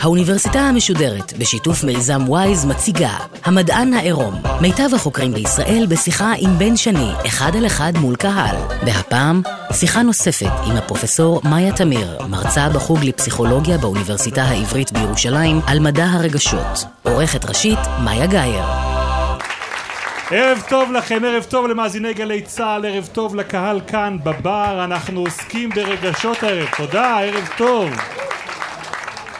האוניברסיטה המשודרת, בשיתוף מיזם וויז, מציגה המדען העירום. מיטב החוקרים בישראל בשיחה עם בן שני, אחד על אחד מול קהל. והפעם, שיחה נוספת עם הפרופסור מאיה תמיר, מרצה בחוג לפסיכולוגיה באוניברסיטה העברית בירושלים, על מדע הרגשות. עורכת ראשית, מאיה גאייר. ערב טוב לכם, ערב טוב למאזיני גלי צה"ל, ערב טוב לקהל כאן בבר, אנחנו עוסקים ברגשות הערב, תודה, ערב טוב.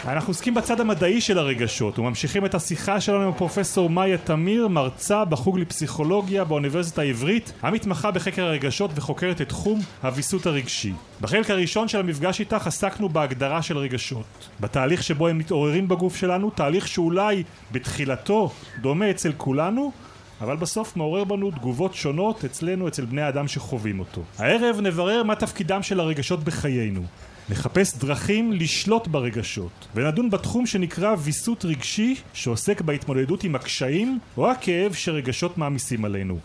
אנחנו עוסקים בצד המדעי של הרגשות וממשיכים את השיחה שלנו עם פרופסור מאיה תמיר, מרצה בחוג לפסיכולוגיה באוניברסיטה העברית, המתמחה בחקר הרגשות וחוקרת את תחום הוויסות הרגשי. בחלק הראשון של המפגש איתך עסקנו בהגדרה של רגשות. בתהליך שבו הם מתעוררים בגוף שלנו, תהליך שאולי בתחילתו דומה אצל כולנו, אבל בסוף מעורר בנו תגובות שונות אצלנו, אצל בני האדם שחווים אותו. הערב נברר מה תפקידם של הרגשות בחיינו. נחפש דרכים לשלוט ברגשות, ונדון בתחום שנקרא ויסות רגשי, שעוסק בהתמודדות עם הקשיים או הכאב שרגשות מעמיסים עלינו.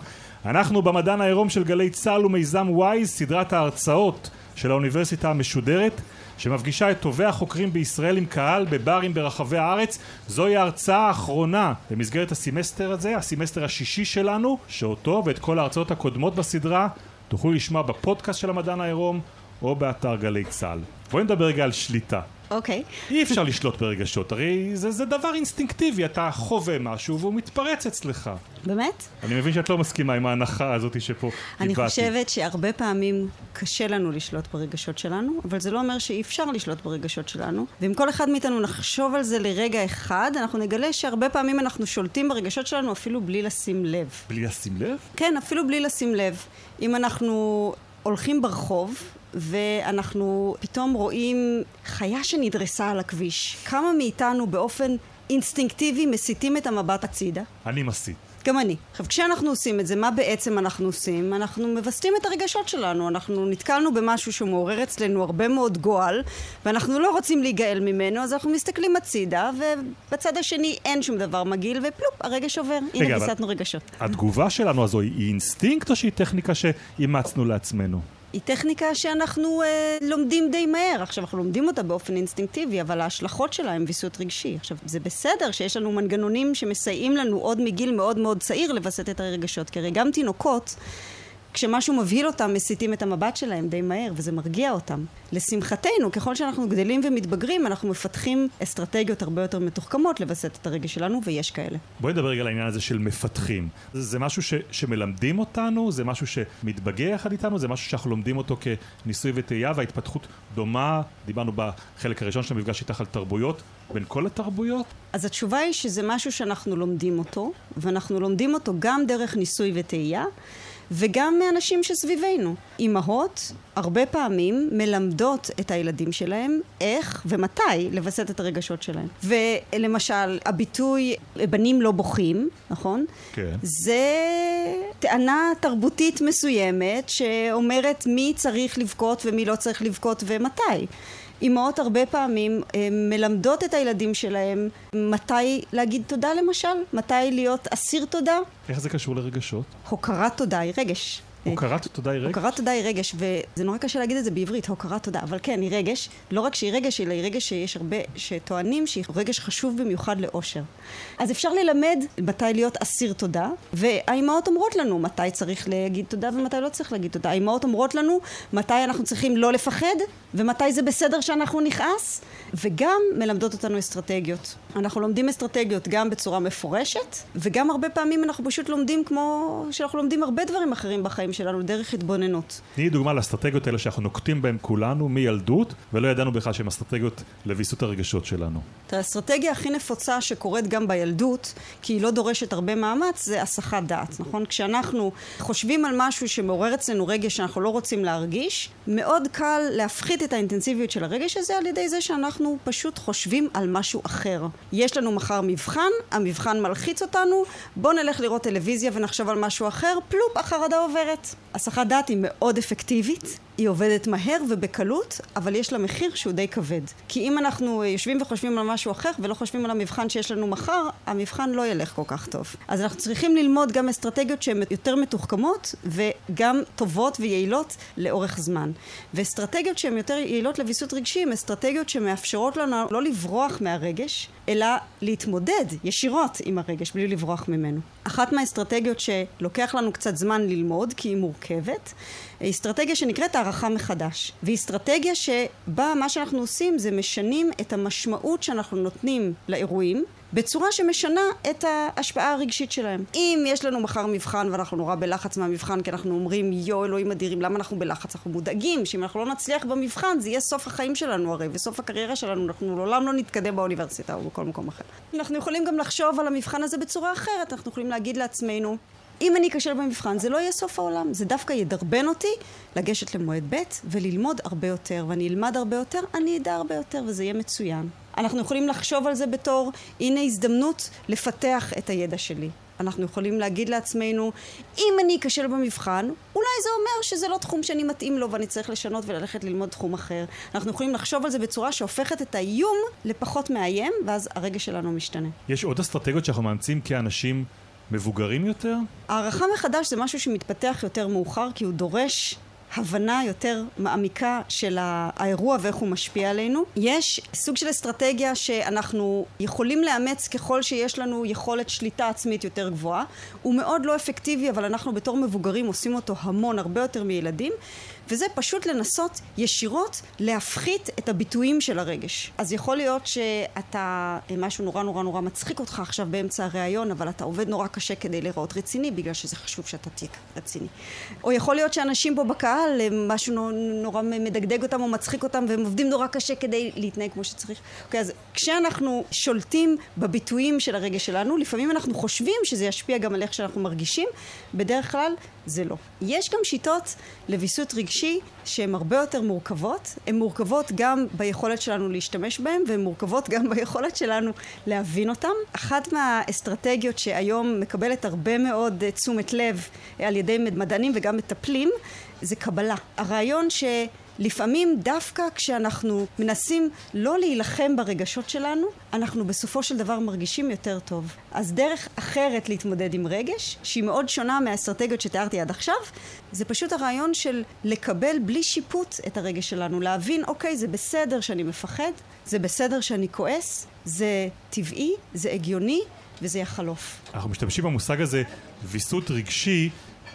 אנחנו במדען העירום של גלי צה"ל ומיזם וויז, סדרת ההרצאות של האוניברסיטה המשודרת, שמפגישה את טובי החוקרים בישראל עם קהל בברים ברחבי הארץ. זוהי ההרצאה האחרונה במסגרת הסמסטר הזה, הסמסטר השישי שלנו, שאותו ואת כל ההרצאות הקודמות בסדרה תוכלו לשמוע בפודקאסט של המדען העירום או באתר גלי צה"ל. בואי נדבר רגע על שליטה. אוקיי. אי אפשר לשלוט ברגשות, הרי זה, זה דבר אינסטינקטיבי, אתה חווה משהו והוא מתפרץ אצלך. באמת? אני מבין שאת לא מסכימה עם ההנחה הזאת שפה אני דיברתי. חושבת שהרבה פעמים קשה לנו לשלוט ברגשות שלנו, אבל זה לא אומר שאי אפשר לשלוט ברגשות שלנו. ואם כל אחד מאיתנו נחשוב על זה לרגע אחד, אנחנו נגלה שהרבה פעמים אנחנו שולטים ברגשות שלנו אפילו בלי לשים לב. בלי לשים לב? כן, אפילו בלי לשים לב. אם אנחנו הולכים ברחוב, ואנחנו פתאום רואים חיה שנדרסה על הכביש. כמה מאיתנו באופן אינסטינקטיבי מסיטים את המבט הצידה? אני מסית. גם אני. עכשיו, כשאנחנו עושים את זה, מה בעצם אנחנו עושים? אנחנו מבסטים את הרגשות שלנו. אנחנו נתקלנו במשהו שמעורר אצלנו הרבה מאוד גועל, ואנחנו לא רוצים להיגאל ממנו, אז אנחנו מסתכלים הצידה, ובצד השני אין שום דבר מגעיל, ופלופ, הרגש עובר. הנה, ביסטנו רגשות. התגובה שלנו הזו היא אינסטינקט או שהיא טכניקה שאימצנו לעצמנו? היא טכניקה שאנחנו אה, לומדים די מהר. עכשיו, אנחנו לומדים אותה באופן אינסטינקטיבי, אבל ההשלכות שלה הן ויסות רגשי. עכשיו, זה בסדר שיש לנו מנגנונים שמסייעים לנו עוד מגיל מאוד מאוד צעיר לווסת את הרגשות, כי הרי גם תינוקות... כשמשהו מבהיל אותם, מסיטים את המבט שלהם די מהר, וזה מרגיע אותם. לשמחתנו, ככל שאנחנו גדלים ומתבגרים, אנחנו מפתחים אסטרטגיות הרבה יותר מתוחכמות לווסת את הרגש שלנו, ויש כאלה. בואי נדבר רגע על העניין הזה של מפתחים. זה, זה משהו ש, שמלמדים אותנו? זה משהו שמתבגר יחד איתנו? זה משהו שאנחנו לומדים אותו כניסוי וטעייה וההתפתחות דומה? דיברנו בחלק הראשון של המפגש איתך על תרבויות. בין כל התרבויות? אז התשובה היא שזה משהו שאנחנו לומדים אותו, ואנחנו לומדים אותו גם דרך ניסוי וטעייה, וגם מאנשים שסביבנו. אימהות הרבה פעמים מלמדות את הילדים שלהם איך ומתי לווסת את הרגשות שלהם. ולמשל, הביטוי בנים לא בוכים, נכון? כן. זה טענה תרבותית מסוימת שאומרת מי צריך לבכות ומי לא צריך לבכות ומתי. אימהות הרבה פעמים אה, מלמדות את הילדים שלהם מתי להגיד תודה למשל, מתי להיות אסיר תודה. איך זה קשור לרגשות? הוקרת תודה היא רגש. הוקרת תודה היא רגש? הוקרת תודה היא רגש, וזה נורא קשה להגיד את זה בעברית, הוקרת תודה, אבל כן, היא רגש. לא רק שהיא רגש, אלא היא רגש שיש הרבה שטוענים שהיא רגש חשוב במיוחד לאושר. אז אפשר ללמד מתי להיות אסיר תודה, והאימהות אומרות לנו מתי צריך להגיד תודה ומתי לא צריך להגיד תודה. האימהות אומרות לנו מתי אנחנו צריכים לא לפחד, ומתי זה בסדר שאנחנו נכעס, וגם מלמדות אותנו אסטרטגיות. אנחנו לומדים אסטרטגיות גם בצורה מפורשת, וגם הרבה פעמים אנחנו פשוט לומדים כמו שאנחנו לומדים הרבה דברים אחרים בחיים שלנו, דרך התבוננות. תני דוגמה לאסטרטגיות האלה שאנחנו נוקטים בהן כולנו מילדות, ולא ידענו בכלל שהן אסטרטגיות לוויסות הרגשות שלנו. את האסטרטגיה הכי נפוצה שקורית גם בילדות, כי היא לא דורשת הרבה מאמץ, זה הסחת דעת, נכון? כשאנחנו חושבים על משהו שמעורר אצלנו רגש שאנחנו לא רוצים להרגיש, מאוד קל להפחית את האינטנסיביות של הרגש הזה על ידי זה שאנחנו פשוט חושבים על משהו אחר. יש לנו מחר מבחן, המבחן מלחיץ אותנו, בואו נלך לראות טלוויזיה ונחשוב על משהו אחר, פלופ, החרדה עוברת. הסחת דעת היא מאוד אפקטיבית, היא עובדת מהר ובקלות, אבל יש לה מחיר שהוא די כבד. כי אם אנחנו יושבים וחושבים על משהו אחר ולא חושבים על המבחן שיש לנו מחר, המבחן לא ילך כל כך טוב. אז אנחנו צריכים ללמוד גם אסטרטגיות שהן יותר מתוחכמות וגם טובות ויעילות לאורך זמן. ואסטרטגיות שהן יותר יעילות לוויסות רגשי הן אסטרטגיות שמאפשרות לנו לא לברוח מהרגש, אלא להתמודד ישירות עם הרגש בלי לברוח ממנו. אחת מהאסטרטגיות שלוקח לנו קצת זמן ללמוד, כי היא מורכבת, אסטרטגיה שנקראת הערכה מחדש. והיא אסטרטגיה שבה מה שאנחנו עושים זה משנים את המשמעות שאנחנו נותנים לאירועים בצורה שמשנה את ההשפעה הרגשית שלהם. אם יש לנו מחר מבחן ואנחנו נורא בלחץ מהמבחן כי אנחנו אומרים יואו אלוהים אדירים למה אנחנו בלחץ? אנחנו מודאגים שאם אנחנו לא נצליח במבחן זה יהיה סוף החיים שלנו הרי וסוף הקריירה שלנו אנחנו לעולם לא נתקדם באוניברסיטה או בכל מקום אחר. אנחנו יכולים גם לחשוב על המבחן הזה בצורה אחרת, אנחנו יכולים להגיד לעצמנו אם אני אכשל במבחן, זה לא יהיה סוף העולם, זה דווקא ידרבן אותי לגשת למועד ב' וללמוד הרבה יותר, ואני אלמד הרבה יותר, אני אדע הרבה יותר, וזה יהיה מצוין. אנחנו יכולים לחשוב על זה בתור, הנה הזדמנות לפתח את הידע שלי. אנחנו יכולים להגיד לעצמנו, אם אני אכשל במבחן, אולי זה אומר שזה לא תחום שאני מתאים לו ואני צריך לשנות וללכת ללמוד תחום אחר. אנחנו יכולים לחשוב על זה בצורה שהופכת את האיום לפחות מאיים, ואז הרגש שלנו משתנה. יש עוד אסטרטגיות שאנחנו מאמצים כאנשים מבוגרים יותר? הערכה מחדש זה משהו שמתפתח יותר מאוחר, כי הוא דורש הבנה יותר מעמיקה של האירוע ואיך הוא משפיע עלינו. יש סוג של אסטרטגיה שאנחנו יכולים לאמץ ככל שיש לנו יכולת שליטה עצמית יותר גבוהה. הוא מאוד לא אפקטיבי, אבל אנחנו בתור מבוגרים עושים אותו המון, הרבה יותר מילדים. וזה פשוט לנסות ישירות להפחית את הביטויים של הרגש. אז יכול להיות שאתה, משהו נורא נורא נורא מצחיק אותך עכשיו באמצע הראיון, אבל אתה עובד נורא קשה כדי להיראות רציני, בגלל שזה חשוב שאתה תהיה רציני. או יכול להיות שאנשים פה בקהל, משהו נורא מדגדג אותם או מצחיק אותם, והם עובדים נורא קשה כדי להתנהג כמו שצריך. אוקיי, אז כשאנחנו שולטים בביטויים של הרגש שלנו, לפעמים אנחנו חושבים שזה ישפיע גם על איך שאנחנו מרגישים, בדרך כלל זה לא. יש גם שיטות לוויסות רגשי שהן הרבה יותר מורכבות. הן מורכבות גם ביכולת שלנו להשתמש בהן, והן מורכבות גם ביכולת שלנו להבין אותן. אחת מהאסטרטגיות שהיום מקבלת הרבה מאוד תשומת לב על ידי מדענים וגם מטפלים, זה קבלה. הרעיון ש... לפעמים דווקא כשאנחנו מנסים לא להילחם ברגשות שלנו, אנחנו בסופו של דבר מרגישים יותר טוב. אז דרך אחרת להתמודד עם רגש, שהיא מאוד שונה מהאסטרטגיות שתיארתי עד עכשיו, זה פשוט הרעיון של לקבל בלי שיפוט את הרגש שלנו, להבין, אוקיי, זה בסדר שאני מפחד, זה בסדר שאני כועס, זה טבעי, זה הגיוני, וזה יחלוף. אנחנו משתמשים במושג הזה, ויסות רגשי,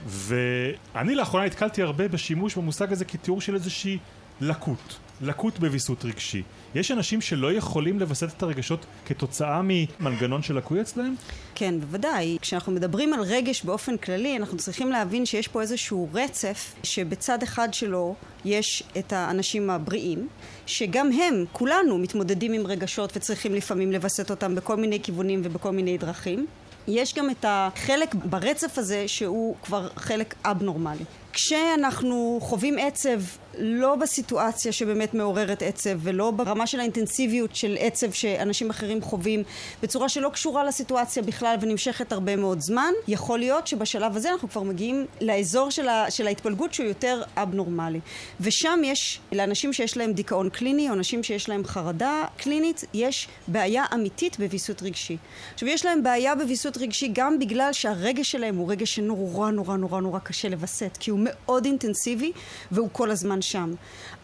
ואני לאחרונה נתקלתי הרבה בשימוש במושג הזה כתיאור של איזושהי לקות, לקות בוויסות רגשי. יש אנשים שלא יכולים לווסת את הרגשות כתוצאה ממנגנון של לקוי אצלהם? כן, בוודאי. כשאנחנו מדברים על רגש באופן כללי, אנחנו צריכים להבין שיש פה איזשהו רצף, שבצד אחד שלו יש את האנשים הבריאים, שגם הם, כולנו, מתמודדים עם רגשות וצריכים לפעמים לווסת אותם בכל מיני כיוונים ובכל מיני דרכים. יש גם את החלק ברצף הזה שהוא כבר חלק אבנורמלי. כשאנחנו חווים עצב לא בסיטואציה שבאמת מעוררת עצב ולא ברמה של האינטנסיביות של עצב שאנשים אחרים חווים בצורה שלא קשורה לסיטואציה בכלל ונמשכת הרבה מאוד זמן יכול להיות שבשלב הזה אנחנו כבר מגיעים לאזור של, ה, של ההתפלגות שהוא יותר אבנורמלי. ושם יש לאנשים שיש להם דיכאון קליני או אנשים שיש להם חרדה קלינית יש בעיה אמיתית בוויסות רגשי. עכשיו יש להם בעיה בוויסות רגשי גם בגלל שהרגש שלהם הוא רגש שנורא נורא נורא נורא קשה לווסת כי הוא מאוד אינטנסיבי והוא כל הזמן שם.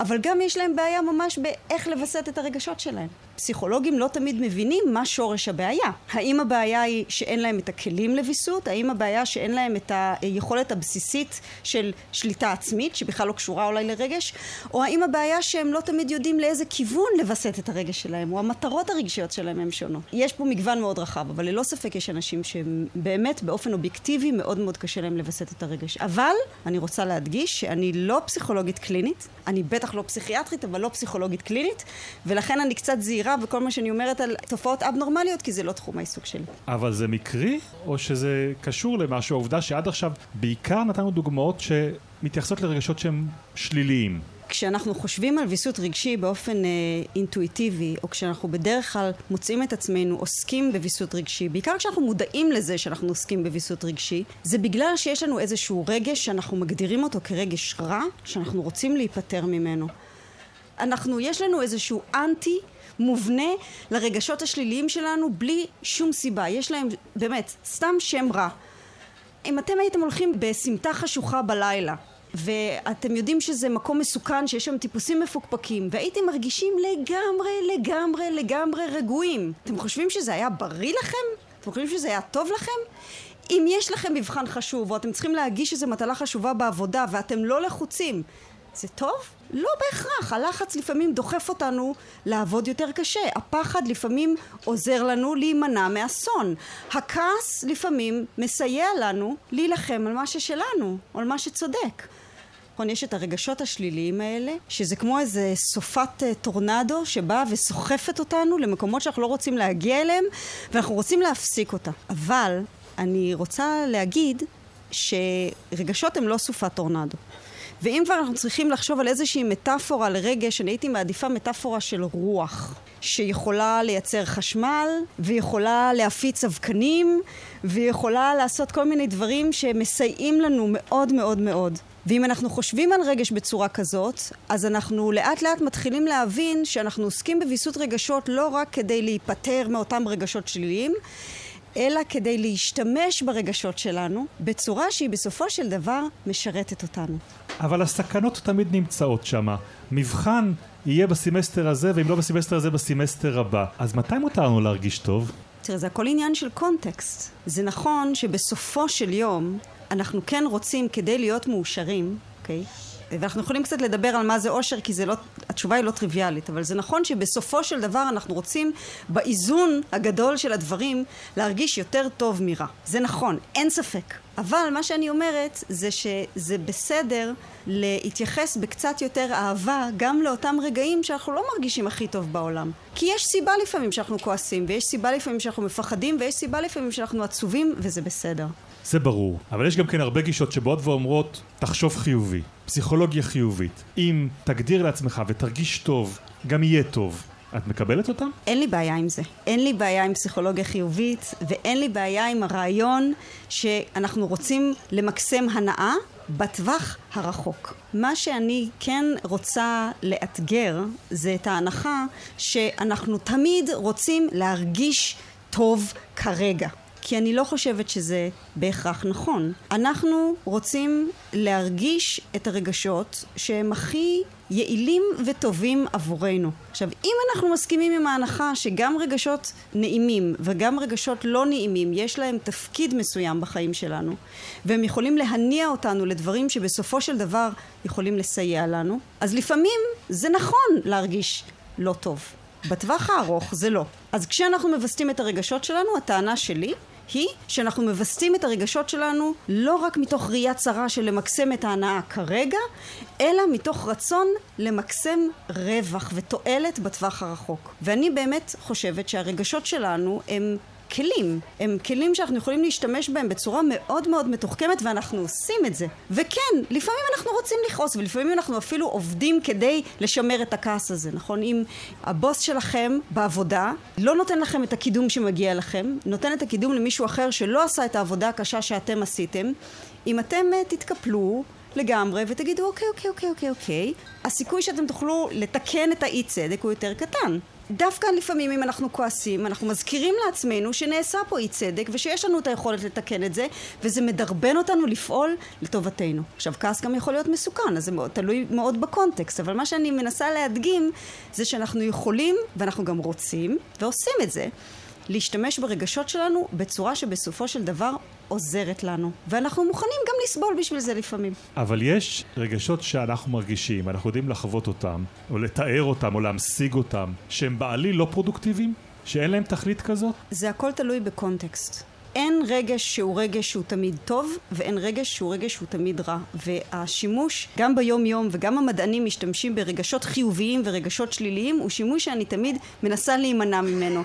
אבל גם יש להם בעיה ממש באיך לווסת את הרגשות שלהם. פסיכולוגים לא תמיד מבינים מה שורש הבעיה. האם הבעיה היא שאין להם את הכלים לוויסות? האם הבעיה שאין להם את היכולת הבסיסית של שליטה עצמית, שבכלל לא קשורה אולי לרגש? או האם הבעיה שהם לא תמיד יודעים לאיזה כיוון לווסת את הרגש שלהם, או המטרות הרגשיות שלהם הן שונות. יש פה מגוון מאוד רחב, אבל ללא ספק יש אנשים שהם באמת באופן אובייקטיבי מאוד מאוד קשה להם לווסת את הרגש. אבל אני רוצה להדגיש שאני לא פסיכולוגית קלינית, אני בטח לא פסיכיאטרית, אבל לא פסיכולוגית קלינית, ולכן אני קצת זהירה בכל מה שאני אומרת על תופעות אבנורמליות, כי זה לא תחום העיסוק שלי. אבל זה מקרי, או שזה קשור למשהו? העובדה שעד עכשיו בעיקר נתנו דוגמאות שמתייחסות לרגשות שהם שליליים. כשאנחנו חושבים על ויסות רגשי באופן אה, אינטואיטיבי, או כשאנחנו בדרך כלל מוצאים את עצמנו עוסקים בוויסות רגשי, בעיקר כשאנחנו מודעים לזה שאנחנו עוסקים בוויסות רגשי, זה בגלל שיש לנו איזשהו רגש שאנחנו מגדירים אותו כרגש רע, שאנחנו רוצים להיפטר ממנו. אנחנו, יש לנו איזשהו אנטי מובנה לרגשות השליליים שלנו בלי שום סיבה. יש להם באמת סתם שם רע. אם אתם הייתם הולכים בסמטה חשוכה בלילה ואתם יודעים שזה מקום מסוכן שיש שם טיפוסים מפוקפקים והייתם מרגישים לגמרי לגמרי לגמרי רגועים אתם חושבים שזה היה בריא לכם? אתם חושבים שזה היה טוב לכם? אם יש לכם מבחן חשוב או אתם צריכים להגיש איזו מטלה חשובה בעבודה ואתם לא לחוצים זה טוב? לא בהכרח. הלחץ לפעמים דוחף אותנו לעבוד יותר קשה. הפחד לפעמים עוזר לנו להימנע מאסון. הכעס לפעמים מסייע לנו להילחם על מה ששלנו, או על מה שצודק. נכון, יש את הרגשות השליליים האלה, שזה כמו איזה סופת אה, טורנדו שבאה וסוחפת אותנו למקומות שאנחנו לא רוצים להגיע אליהם, ואנחנו רוצים להפסיק אותה. אבל אני רוצה להגיד שרגשות הם לא סופת טורנדו. ואם כבר אנחנו צריכים לחשוב על איזושהי מטאפורה לרגש, אני הייתי מעדיפה מטאפורה של רוח, שיכולה לייצר חשמל, ויכולה להפיץ אבקנים, ויכולה לעשות כל מיני דברים שמסייעים לנו מאוד מאוד מאוד. ואם אנחנו חושבים על רגש בצורה כזאת, אז אנחנו לאט לאט מתחילים להבין שאנחנו עוסקים בוויסות רגשות לא רק כדי להיפטר מאותם רגשות שליליים, אלא כדי להשתמש ברגשות שלנו בצורה שהיא בסופו של דבר משרתת אותנו. אבל הסכנות תמיד נמצאות שם. מבחן יהיה בסמסטר הזה, ואם לא בסמסטר הזה, בסמסטר הבא. אז מתי מותר לנו להרגיש טוב? תראה, זה הכל עניין של קונטקסט. זה נכון שבסופו של יום, אנחנו כן רוצים, כדי להיות מאושרים, אוקיי? ואנחנו יכולים קצת לדבר על מה זה אושר, כי זה לא, התשובה היא לא טריוויאלית, אבל זה נכון שבסופו של דבר אנחנו רוצים באיזון הגדול של הדברים להרגיש יותר טוב מרע. זה נכון, אין ספק. אבל מה שאני אומרת זה שזה בסדר להתייחס בקצת יותר אהבה גם לאותם רגעים שאנחנו לא מרגישים הכי טוב בעולם. כי יש סיבה לפעמים שאנחנו כועסים, ויש סיבה לפעמים שאנחנו מפחדים, ויש סיבה לפעמים שאנחנו עצובים, וזה בסדר. זה ברור, אבל יש גם כן הרבה גישות שבאות ואומרות, תחשוב חיובי, פסיכולוגיה חיובית. אם תגדיר לעצמך ותרגיש טוב, גם יהיה טוב. את מקבלת אותם? אין לי בעיה עם זה. אין לי בעיה עם פסיכולוגיה חיובית, ואין לי בעיה עם הרעיון שאנחנו רוצים למקסם הנאה בטווח הרחוק. מה שאני כן רוצה לאתגר זה את ההנחה שאנחנו תמיד רוצים להרגיש טוב כרגע. כי אני לא חושבת שזה בהכרח נכון. אנחנו רוצים להרגיש את הרגשות שהם הכי יעילים וטובים עבורנו. עכשיו, אם אנחנו מסכימים עם ההנחה שגם רגשות נעימים וגם רגשות לא נעימים, יש להם תפקיד מסוים בחיים שלנו, והם יכולים להניע אותנו לדברים שבסופו של דבר יכולים לסייע לנו, אז לפעמים זה נכון להרגיש לא טוב. בטווח הארוך זה לא. אז כשאנחנו מווסתים את הרגשות שלנו, הטענה שלי היא שאנחנו מווסתים את הרגשות שלנו לא רק מתוך ראייה צרה של למקסם את ההנאה כרגע, אלא מתוך רצון למקסם רווח ותועלת בטווח הרחוק. ואני באמת חושבת שהרגשות שלנו הם כלים. הם כלים שאנחנו יכולים להשתמש בהם בצורה מאוד מאוד מתוחכמת ואנחנו עושים את זה. וכן, לפעמים אנחנו רוצים לכעוס ולפעמים אנחנו אפילו עובדים כדי לשמר את הכעס הזה, נכון? אם הבוס שלכם בעבודה לא נותן לכם את הקידום שמגיע לכם, נותן את הקידום למישהו אחר שלא עשה את העבודה הקשה שאתם עשיתם, אם אתם uh, תתקפלו לגמרי ותגידו אוקיי אוקיי אוקיי אוקיי אוקיי הסיכוי שאתם תוכלו לתקן את האי צדק הוא יותר קטן דווקא לפעמים אם אנחנו כועסים, אנחנו מזכירים לעצמנו שנעשה פה אי צדק ושיש לנו את היכולת לתקן את זה וזה מדרבן אותנו לפעול לטובתנו. עכשיו כעס גם יכול להיות מסוכן, אז זה מאוד, תלוי מאוד בקונטקסט, אבל מה שאני מנסה להדגים זה שאנחנו יכולים ואנחנו גם רוצים ועושים את זה להשתמש ברגשות שלנו בצורה שבסופו של דבר עוזרת לנו. ואנחנו מוכנים גם לסבול בשביל זה לפעמים. אבל יש רגשות שאנחנו מרגישים, אנחנו יודעים לחוות אותם, או לתאר אותם, או להמשיג אותם, שהם בעליל לא פרודוקטיביים? שאין להם תכלית כזאת? זה הכל תלוי בקונטקסט. אין רגש שהוא רגש שהוא תמיד טוב, ואין רגש שהוא רגש שהוא תמיד רע. והשימוש, גם ביום יום וגם המדענים משתמשים ברגשות חיוביים ורגשות שליליים, הוא שימוש שאני תמיד מנסה להימנע ממנו.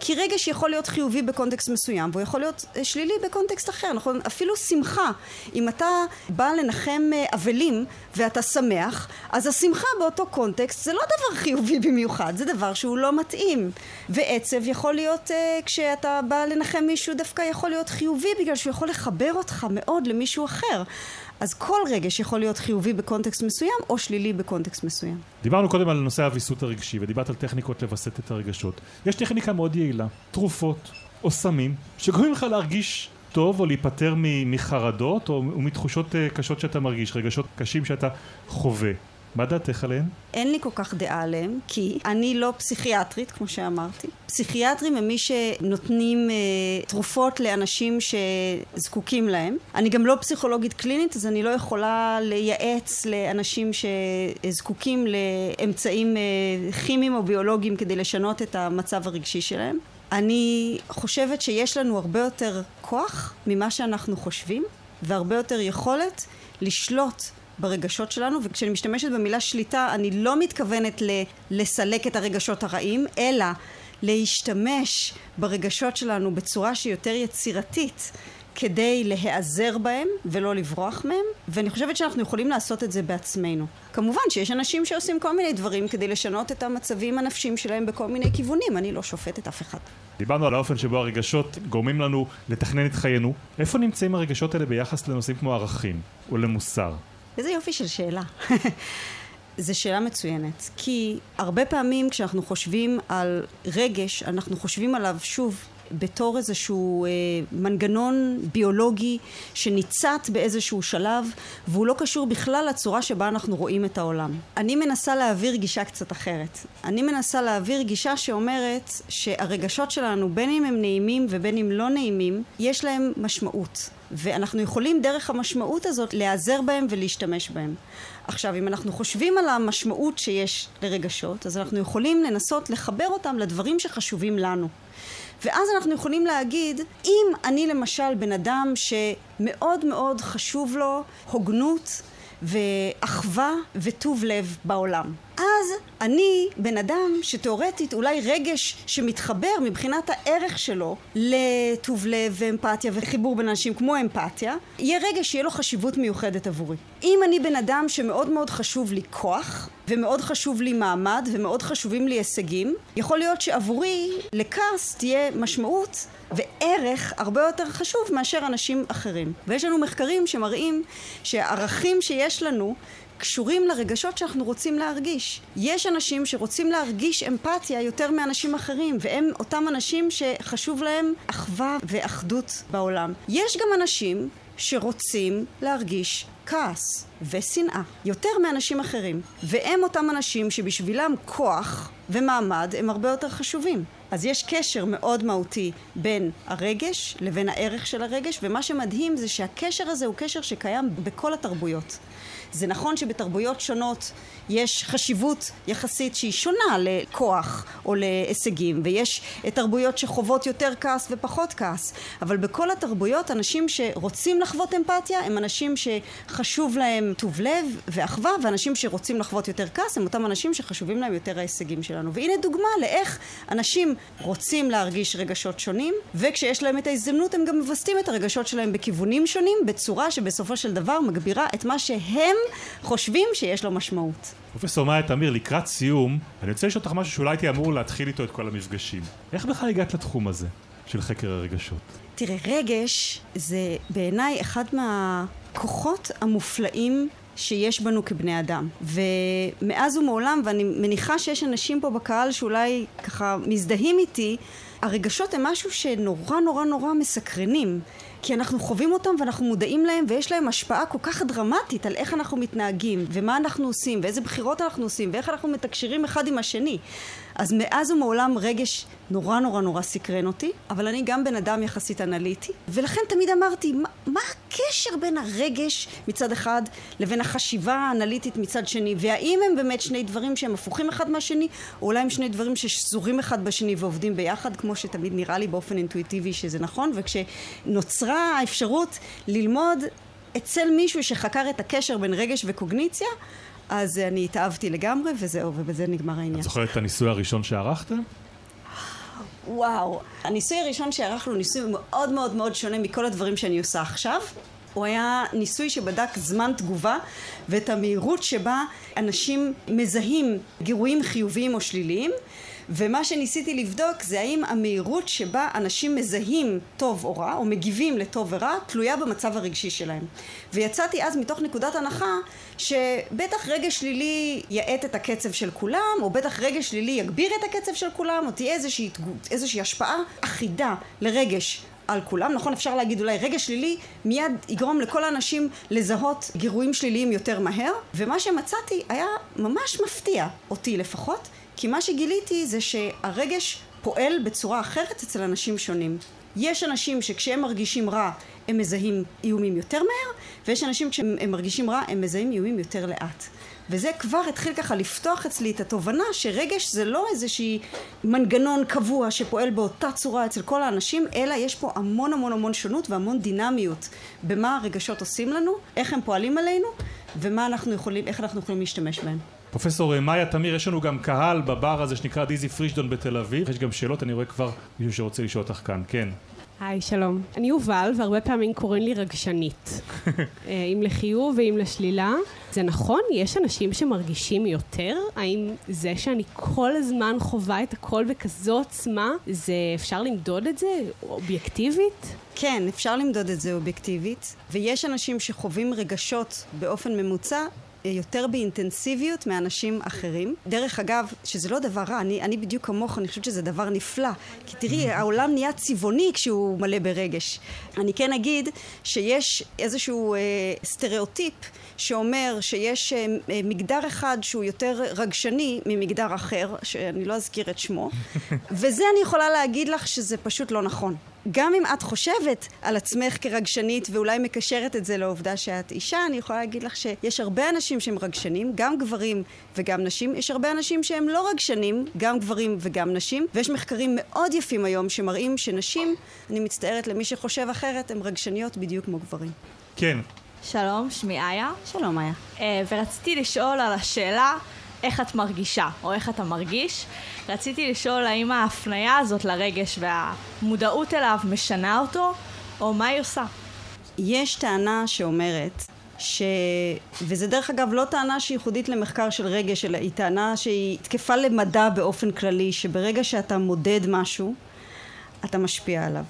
כי רגש יכול להיות חיובי בקונטקסט מסוים, והוא יכול להיות אה, שלילי בקונטקסט אחר, נכון? אפילו שמחה. אם אתה בא לנחם אה, אבלים ואתה שמח, אז השמחה באותו קונטקסט זה לא דבר חיובי במיוחד, זה דבר שהוא לא מתאים. ועצב יכול להיות, uh, כשאתה בא לנחם מישהו, דווקא יכול להיות חיובי, בגלל שהוא יכול לחבר אותך מאוד למישהו אחר. אז כל רגש יכול להיות חיובי בקונטקסט מסוים, או שלילי בקונטקסט מסוים. דיברנו קודם על נושא הוויסות הרגשי, ודיברת על טכניקות לווסת את הרגשות. יש טכניקה מאוד יעילה, תרופות או סמים, שגורמים לך להרגיש טוב או להיפטר מחרדות או מתחושות אה, קשות שאתה מרגיש, רגשות קשים שאתה חווה. מה דעתך עליהם? אין לי כל כך דעה עליהם, כי אני לא פסיכיאטרית, כמו שאמרתי. פסיכיאטרים הם מי שנותנים אה, תרופות לאנשים שזקוקים להם. אני גם לא פסיכולוגית קלינית, אז אני לא יכולה לייעץ לאנשים שזקוקים לאמצעים אה, כימיים או ביולוגיים כדי לשנות את המצב הרגשי שלהם. אני חושבת שיש לנו הרבה יותר כוח ממה שאנחנו חושבים, והרבה יותר יכולת לשלוט ברגשות שלנו, וכשאני משתמשת במילה שליטה, אני לא מתכוונת ל- לסלק את הרגשות הרעים, אלא להשתמש ברגשות שלנו בצורה שהיא יותר יצירתית. כדי להיעזר בהם ולא לברוח מהם, ואני חושבת שאנחנו יכולים לעשות את זה בעצמנו. כמובן שיש אנשים שעושים כל מיני דברים כדי לשנות את המצבים הנפשיים שלהם בכל מיני כיוונים, אני לא שופטת אף אחד. דיברנו על האופן שבו הרגשות גורמים לנו לתכנן את חיינו. איפה נמצאים הרגשות האלה ביחס לנושאים כמו ערכים או למוסר? איזה יופי של שאלה. זו שאלה מצוינת, כי הרבה פעמים כשאנחנו חושבים על רגש, אנחנו חושבים עליו שוב בתור איזשהו אה, מנגנון ביולוגי שניצת באיזשהו שלב והוא לא קשור בכלל לצורה שבה אנחנו רואים את העולם. אני מנסה להעביר גישה קצת אחרת. אני מנסה להעביר גישה שאומרת שהרגשות שלנו בין אם הם נעימים ובין אם לא נעימים יש להם משמעות. ואנחנו יכולים דרך המשמעות הזאת להיעזר בהם ולהשתמש בהם. עכשיו, אם אנחנו חושבים על המשמעות שיש לרגשות, אז אנחנו יכולים לנסות לחבר אותם לדברים שחשובים לנו. ואז אנחנו יכולים להגיד, אם אני למשל בן אדם שמאוד מאוד חשוב לו הוגנות ואחווה וטוב לב בעולם. אז אני בן אדם שתאורטית אולי רגש שמתחבר מבחינת הערך שלו לטוב לב ואמפתיה וחיבור בין אנשים כמו אמפתיה, יהיה רגש שיהיה לו חשיבות מיוחדת עבורי. אם אני בן אדם שמאוד מאוד חשוב לי כוח, ומאוד חשוב לי מעמד, ומאוד חשובים לי הישגים, יכול להיות שעבורי לכעס תהיה משמעות וערך הרבה יותר חשוב מאשר אנשים אחרים. ויש לנו מחקרים שמראים שהערכים שיש לנו קשורים לרגשות שאנחנו רוצים להרגיש. יש אנשים שרוצים להרגיש אמפתיה יותר מאנשים אחרים, והם אותם אנשים שחשוב להם אחווה ואחדות בעולם. יש גם אנשים שרוצים להרגיש כעס ושנאה יותר מאנשים אחרים, והם אותם אנשים שבשבילם כוח ומעמד הם הרבה יותר חשובים. אז יש קשר מאוד מהותי בין הרגש לבין הערך של הרגש, ומה שמדהים זה שהקשר הזה הוא קשר שקיים בכל התרבויות. זה נכון שבתרבויות שונות יש חשיבות יחסית שהיא שונה לכוח או להישגים, ויש תרבויות שחוות יותר כעס ופחות כעס, אבל בכל התרבויות אנשים שרוצים לחוות אמפתיה הם אנשים שחשוב להם טוב לב ואחווה, ואנשים שרוצים לחוות יותר כעס הם אותם אנשים שחשובים להם יותר ההישגים שלנו. והנה דוגמה לאיך אנשים רוצים להרגיש רגשות שונים, וכשיש להם את ההזדמנות הם גם מווסתים את הרגשות שלהם בכיוונים שונים, בצורה שבסופו של דבר מגבירה את מה שהם חושבים שיש לו משמעות. פרופסור מאיה תמיר, לקראת סיום, אני רוצה לשאול אותך משהו שאולי הייתי אמור להתחיל איתו את כל המפגשים. איך בכלל הגעת לתחום הזה של חקר הרגשות? תראה, רגש זה בעיניי אחד מהכוחות המופלאים שיש בנו כבני אדם. ומאז ומעולם, ואני מניחה שיש אנשים פה בקהל שאולי ככה מזדהים איתי, הרגשות הם משהו שנורא נורא נורא מסקרנים. כי אנחנו חווים אותם ואנחנו מודעים להם ויש להם השפעה כל כך דרמטית על איך אנחנו מתנהגים ומה אנחנו עושים ואיזה בחירות אנחנו עושים ואיך אנחנו מתקשרים אחד עם השני. אז מאז ומעולם רגש נורא נורא נורא סקרן אותי, אבל אני גם בן אדם יחסית אנליטי, ולכן תמיד אמרתי, מה, מה הקשר בין הרגש מצד אחד לבין החשיבה האנליטית מצד שני, והאם הם באמת שני דברים שהם הפוכים אחד מהשני, או אולי הם שני דברים ששזורים אחד בשני ועובדים ביחד, כמו שתמיד נראה לי באופן אינטואיטיבי שזה נכון, וכשנוצרה האפשרות ללמוד אצל מישהו שחקר את הקשר בין רגש וקוגניציה, אז אני התאהבתי לגמרי, וזהו, ובזה נגמר העניין. את זוכרת את הניסוי הראשון שערכת? וואו. הניסוי הראשון שערכנו ניסוי מאוד מאוד מאוד שונה מכל הדברים שאני עושה עכשיו. הוא היה ניסוי שבדק זמן תגובה ואת המהירות שבה אנשים מזהים גירויים חיוביים או שליליים ומה שניסיתי לבדוק זה האם המהירות שבה אנשים מזהים טוב או רע, או מגיבים לטוב ורע, תלויה במצב הרגשי שלהם. ויצאתי אז מתוך נקודת הנחה שבטח רגש שלילי יאט את הקצב של כולם, או בטח רגש שלילי יגביר את הקצב של כולם, או תהיה איזושהי, איזושהי השפעה אחידה לרגש על כולם, נכון אפשר להגיד אולי רגש שלילי מיד יגרום לכל האנשים לזהות גירויים שליליים יותר מהר ומה שמצאתי היה ממש מפתיע, אותי לפחות, כי מה שגיליתי זה שהרגש פועל בצורה אחרת אצל אנשים שונים. יש אנשים שכשהם מרגישים רע הם מזהים איומים יותר מהר, ויש אנשים כשהם מרגישים רע הם מזהים איומים יותר לאט. וזה כבר התחיל ככה לפתוח אצלי את התובנה שרגש זה לא איזשהי מנגנון קבוע שפועל באותה צורה אצל כל האנשים, אלא יש פה המון המון המון שונות והמון דינמיות במה הרגשות עושים לנו, איך הם פועלים עלינו, ומה אנחנו יכולים, איך אנחנו יכולים להשתמש בהם. פרופסור מאיה תמיר, יש לנו גם קהל בבר הזה שנקרא דיזי פרישדון בתל אביב. יש גם שאלות, אני רואה כבר מישהו שרוצה לשאול אותך כאן. כן. היי, שלום. אני יובל, והרבה פעמים קוראים לי רגשנית. אה, אם לחיוב ואם לשלילה. זה נכון? יש אנשים שמרגישים יותר? האם זה שאני כל הזמן חווה את הכל בכזו עוצמה, זה אפשר למדוד את זה אובייקטיבית? כן, אפשר למדוד את זה אובייקטיבית, ויש אנשים שחווים רגשות באופן ממוצע יותר באינטנסיביות מאנשים אחרים. דרך אגב, שזה לא דבר רע, אני, אני בדיוק כמוך, אני חושבת שזה דבר נפלא. כי תראי, העולם נהיה צבעוני כשהוא מלא ברגש. אני כן אגיד שיש איזשהו אה, סטריאוטיפ שאומר שיש אה, אה, מגדר אחד שהוא יותר רגשני ממגדר אחר, שאני לא אזכיר את שמו, וזה אני יכולה להגיד לך שזה פשוט לא נכון. גם אם את חושבת על עצמך כרגשנית ואולי מקשרת את זה לעובדה שאת אישה, אני יכולה להגיד לך שיש הרבה אנשים שהם רגשנים, גם גברים וגם נשים. יש הרבה אנשים שהם לא רגשנים, גם גברים וגם נשים, ויש מחקרים מאוד יפים היום שמראים שנשים, אני מצטערת למי שחושב אחרת, הן רגשניות בדיוק כמו גברים. כן. שלום, שמי איה. שלום איה. אה, ורציתי לשאול על השאלה איך את מרגישה, או איך אתה מרגיש. רציתי לשאול האם ההפניה הזאת לרגש והמודעות אליו משנה אותו, או מה היא עושה. יש טענה שאומרת ש... וזה דרך אגב לא טענה שהיא ייחודית למחקר של רגש, אלא היא טענה שהיא תקפה למדע באופן כללי, שברגע שאתה מודד משהו, אתה משפיע עליו.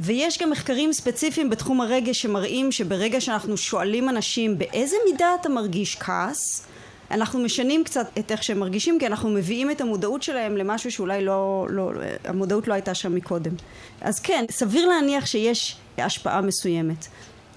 ויש גם מחקרים ספציפיים בתחום הרגש שמראים שברגע שאנחנו שואלים אנשים באיזה מידה אתה מרגיש כעס, אנחנו משנים קצת את איך שהם מרגישים, כי אנחנו מביאים את המודעות שלהם למשהו שאולי לא, לא, המודעות לא הייתה שם מקודם. אז כן, סביר להניח שיש השפעה מסוימת.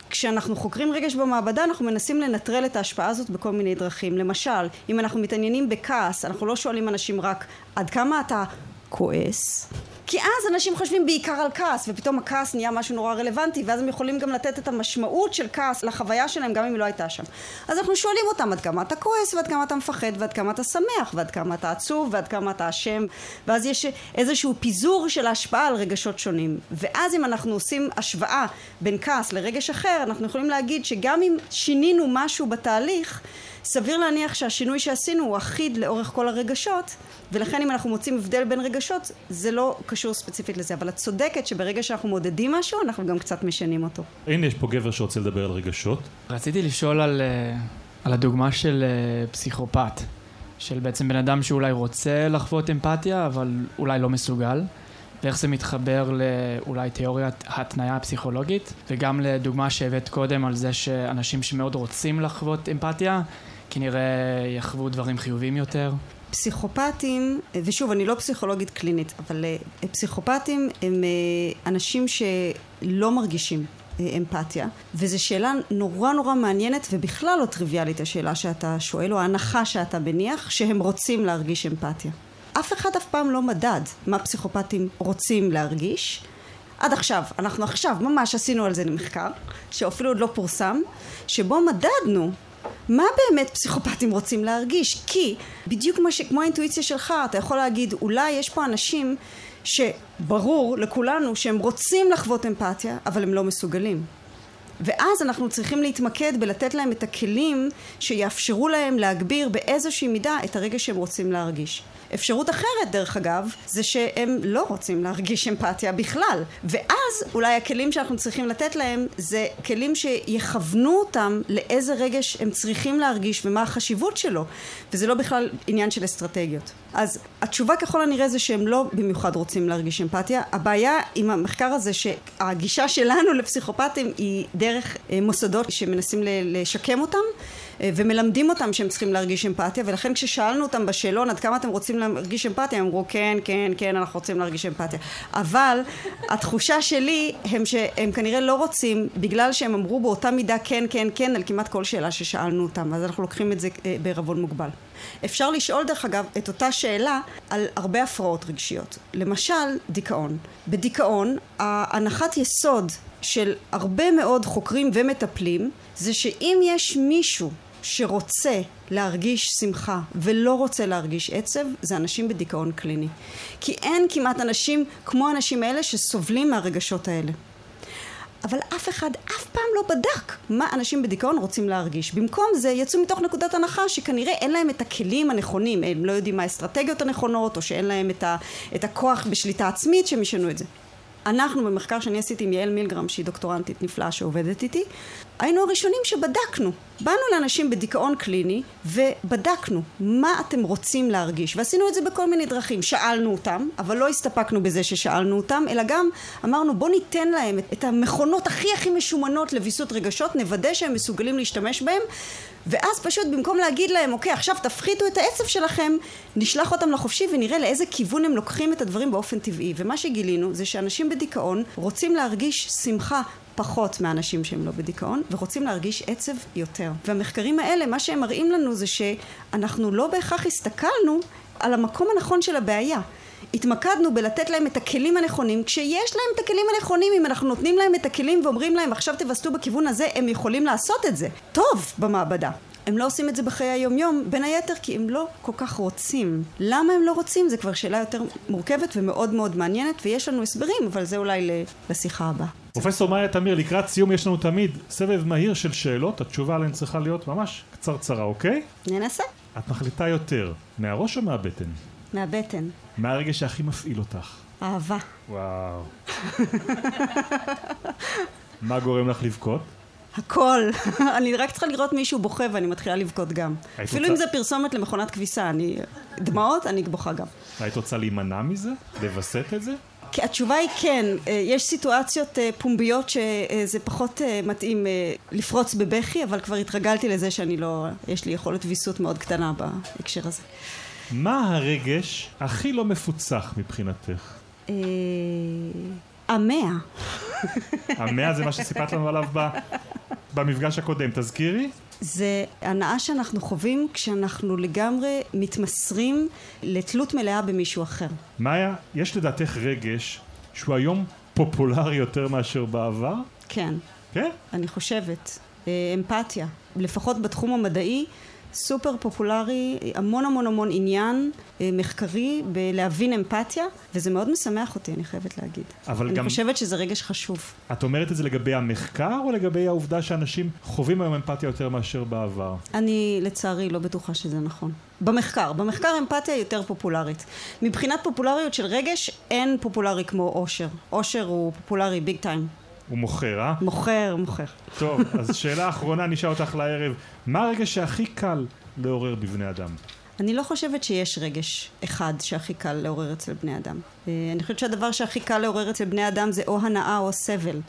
כשאנחנו חוקרים רגש במעבדה אנחנו מנסים לנטרל את ההשפעה הזאת בכל מיני דרכים. למשל, אם אנחנו מתעניינים בכעס, אנחנו לא שואלים אנשים רק עד כמה אתה כועס, כי אז אנשים חושבים בעיקר על כעס, ופתאום הכעס נהיה משהו נורא רלוונטי, ואז הם יכולים גם לתת את המשמעות של כעס לחוויה שלהם, גם אם היא לא הייתה שם. אז אנחנו שואלים אותם עד כמה אתה כועס, ועד כמה אתה מפחד, ועד כמה אתה שמח, ועד כמה אתה עצוב, ועד כמה אתה אשם, ואז יש איזשהו פיזור של ההשפעה על רגשות שונים. ואז אם אנחנו עושים השוואה בין כעס לרגש אחר, אנחנו יכולים להגיד שגם אם שינינו משהו בתהליך, סביר להניח שהשינוי שעשינו הוא אחיד לאורך כל הרגשות, ולכן אם אנחנו מוצאים הבדל בין רגשות, זה לא קשור ספציפית לזה. אבל את צודקת שברגע שאנחנו מודדים משהו, אנחנו גם קצת משנים אותו. הנה יש פה גבר שרוצה לדבר על רגשות. רציתי לשאול על, אה, על הדוגמה של אה, פסיכופת, של בעצם בן אדם שאולי רוצה לחוות אמפתיה, אבל אולי לא מסוגל. ואיך זה מתחבר לאולי תיאוריית ההתניה הפסיכולוגית, וגם לדוגמה שהבאת קודם על זה שאנשים שמאוד רוצים לחוות אמפתיה, כנראה יחוו דברים חיוביים יותר. פסיכופטים, ושוב, אני לא פסיכולוגית קלינית, אבל אה, פסיכופטים הם אה, אנשים שלא מרגישים אה, אמפתיה, וזו שאלה נורא נורא מעניינת ובכלל לא טריוויאלית השאלה שאתה שואל, או ההנחה שאתה מניח, שהם רוצים להרגיש אמפתיה. אף אחד אף פעם לא מדד מה פסיכופטים רוצים להרגיש. עד עכשיו, אנחנו עכשיו ממש עשינו על זה מחקר, שאפילו עוד לא פורסם, שבו מדדנו מה באמת פסיכופטים רוצים להרגיש? כי בדיוק כמו, ש... כמו האינטואיציה שלך, אתה יכול להגיד, אולי יש פה אנשים שברור לכולנו שהם רוצים לחוות אמפתיה, אבל הם לא מסוגלים. ואז אנחנו צריכים להתמקד בלתת להם את הכלים שיאפשרו להם להגביר באיזושהי מידה את הרגע שהם רוצים להרגיש. אפשרות אחרת, דרך אגב, זה שהם לא רוצים להרגיש אמפתיה בכלל. ואז אולי הכלים שאנחנו צריכים לתת להם זה כלים שיכוונו אותם לאיזה רגש הם צריכים להרגיש ומה החשיבות שלו. וזה לא בכלל עניין של אסטרטגיות. אז התשובה ככל הנראה זה שהם לא במיוחד רוצים להרגיש אמפתיה. הבעיה עם המחקר הזה שהגישה שלנו לפסיכופטים היא דרך אה, מוסדות שמנסים לשקם אותם. אה, ומלמדים אותם שהם צריכים להרגיש אמפתיה ולכן כששאלנו אותם בשאלון עד כמה אתם רוצים להרגיש אמפתיה? הם אמרו כן כן כן אנחנו רוצים להרגיש אמפתיה. אבל התחושה שלי הם שהם כנראה לא רוצים בגלל שהם אמרו באותה מידה כן כן כן על כמעט כל שאלה ששאלנו אותם אז אנחנו לוקחים את זה אה, בערבון מוגבל. אפשר לשאול דרך אגב את אותה שאלה על הרבה הפרעות רגשיות. למשל דיכאון. בדיכאון ההנחת יסוד של הרבה מאוד חוקרים ומטפלים זה שאם יש מישהו שרוצה להרגיש שמחה ולא רוצה להרגיש עצב זה אנשים בדיכאון קליני כי אין כמעט אנשים כמו האנשים האלה שסובלים מהרגשות האלה אבל אף אחד אף פעם לא בדק מה אנשים בדיכאון רוצים להרגיש. במקום זה יצאו מתוך נקודת הנחה שכנראה אין להם את הכלים הנכונים, הם לא יודעים מה האסטרטגיות הנכונות, או שאין להם את, ה, את הכוח בשליטה עצמית שהם ישנו את זה. אנחנו במחקר שאני עשיתי עם יעל מילגרם שהיא דוקטורנטית נפלאה שעובדת איתי היינו הראשונים שבדקנו. באנו לאנשים בדיכאון קליני ובדקנו מה אתם רוצים להרגיש ועשינו את זה בכל מיני דרכים. שאלנו אותם אבל לא הסתפקנו בזה ששאלנו אותם אלא גם אמרנו בוא ניתן להם את המכונות הכי הכי משומנות לוויסות רגשות נוודא שהם מסוגלים להשתמש בהם. ואז פשוט במקום להגיד להם אוקיי עכשיו תפחיתו את העצב שלכם נשלח אותם לחופשי ונראה לאיזה כיוון הם לוקחים את הדברים באופן טבעי. ומה שגילינו זה שאנשים בדיכאון רוצים להרגיש שמחה פחות מאנשים שהם לא בדיכאון ורוצים להרגיש עצב יותר והמחקרים האלה מה שהם מראים לנו זה שאנחנו לא בהכרח הסתכלנו על המקום הנכון של הבעיה התמקדנו בלתת להם את הכלים הנכונים כשיש להם את הכלים הנכונים אם אנחנו נותנים להם את הכלים ואומרים להם עכשיו תווסתו בכיוון הזה הם יכולים לעשות את זה טוב במעבדה הם לא עושים את זה בחיי היומיום, בין היתר כי הם לא כל כך רוצים. למה הם לא רוצים? זו כבר שאלה יותר מורכבת ומאוד מאוד מעניינת, ויש לנו הסברים, אבל זה אולי לשיחה הבאה. פרופסור מאיה תמיר, לקראת סיום יש לנו תמיד סבב מהיר של שאלות, התשובה עליהן צריכה להיות ממש קצרצרה, אוקיי? ננסה. את מחליטה יותר, מהראש או מהבטן? מהבטן. מה הרגע שהכי מפעיל אותך? אהבה. וואו. מה גורם לך לבכות? הכל. אני רק צריכה לראות מישהו בוכה ואני מתחילה לבכות גם. אפילו רוצה... אם זה פרסומת למכונת כביסה, אני... דמעות, אני בוכה גם. היית רוצה להימנע מזה? לווסת את זה? כי התשובה היא כן, אה, יש סיטואציות אה, פומביות שזה פחות אה, מתאים לפרוץ בבכי, אבל כבר התרגלתי לזה שאני לא, יש לי יכולת ויסות מאוד קטנה בהקשר הזה. מה הרגש הכי לא מפוצח מבחינתך? המאה. המאה זה מה שסיפרת לנו עליו במפגש הקודם, תזכירי? זה הנאה שאנחנו חווים כשאנחנו לגמרי מתמסרים לתלות מלאה במישהו אחר. מאיה, יש לדעתך רגש שהוא היום פופולרי יותר מאשר בעבר? כן. כן? אני חושבת. אה, אמפתיה. לפחות בתחום המדעי סופר פופולרי, המון המון המון עניין אה, מחקרי בלהבין אמפתיה, וזה מאוד משמח אותי, אני חייבת להגיד. אבל אני גם... אני חושבת שזה רגש חשוב. את אומרת את זה לגבי המחקר, או לגבי העובדה שאנשים חווים היום אמפתיה יותר מאשר בעבר? אני לצערי לא בטוחה שזה נכון. במחקר, במחקר אמפתיה יותר פופולרית. מבחינת פופולריות של רגש, אין פופולרי כמו אושר. אושר הוא פופולרי ביג טיים. הוא מוכר, אה? מוכר, מוכר. טוב, אז שאלה אחרונה נשאל אותך לערב. מה הרגש שהכי קל לעורר בבני אדם? אני לא חושבת שיש רגש אחד שהכי קל לעורר אצל בני אדם. אה, אני חושבת שהדבר שהכי קל לעורר אצל בני אדם זה או הנאה או סבל.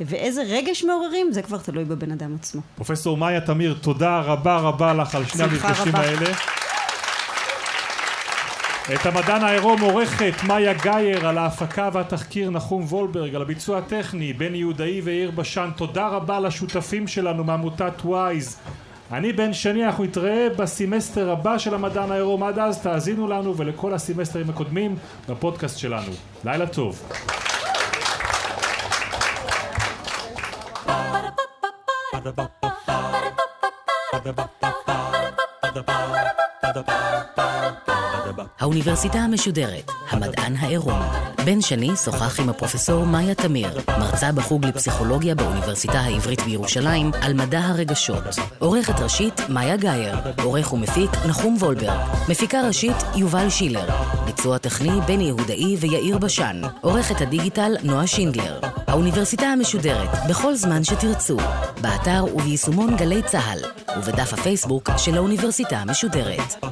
ואיזה רגש מעוררים זה כבר תלוי בבן אדם עצמו. פרופסור מאיה תמיר, תודה רבה רבה לך על שני המפגשים האלה. את המדען העירום עורכת מאיה גייר, על ההפקה והתחקיר נחום וולברג, על הביצוע הטכני בני יהודאי ויאיר בשן. תודה רבה לשותפים שלנו מעמותת וויז, אני בן שני, אנחנו נתראה בסמסטר הבא של המדען העירום. עד אז תאזינו לנו ולכל הסמסטרים הקודמים בפודקאסט שלנו. לילה טוב. האוניברסיטה המשודרת, המדען העירום. בן שני שוחח עם הפרופסור מאיה תמיר, מרצה בחוג לפסיכולוגיה באוניברסיטה העברית בירושלים, על מדע הרגשות. עורכת ראשית, מאיה גאייר. עורך ומפיק, נחום וולברג. מפיקה ראשית, יובל שילר. ביצוע טכני, בני יהודאי ויאיר בשן. עורכת הדיגיטל, נועה שינדלר. האוניברסיטה המשודרת, בכל זמן שתרצו. באתר וביישומון גלי צה"ל, ובדף הפייסבוק של האוניברסיטה המשודרת.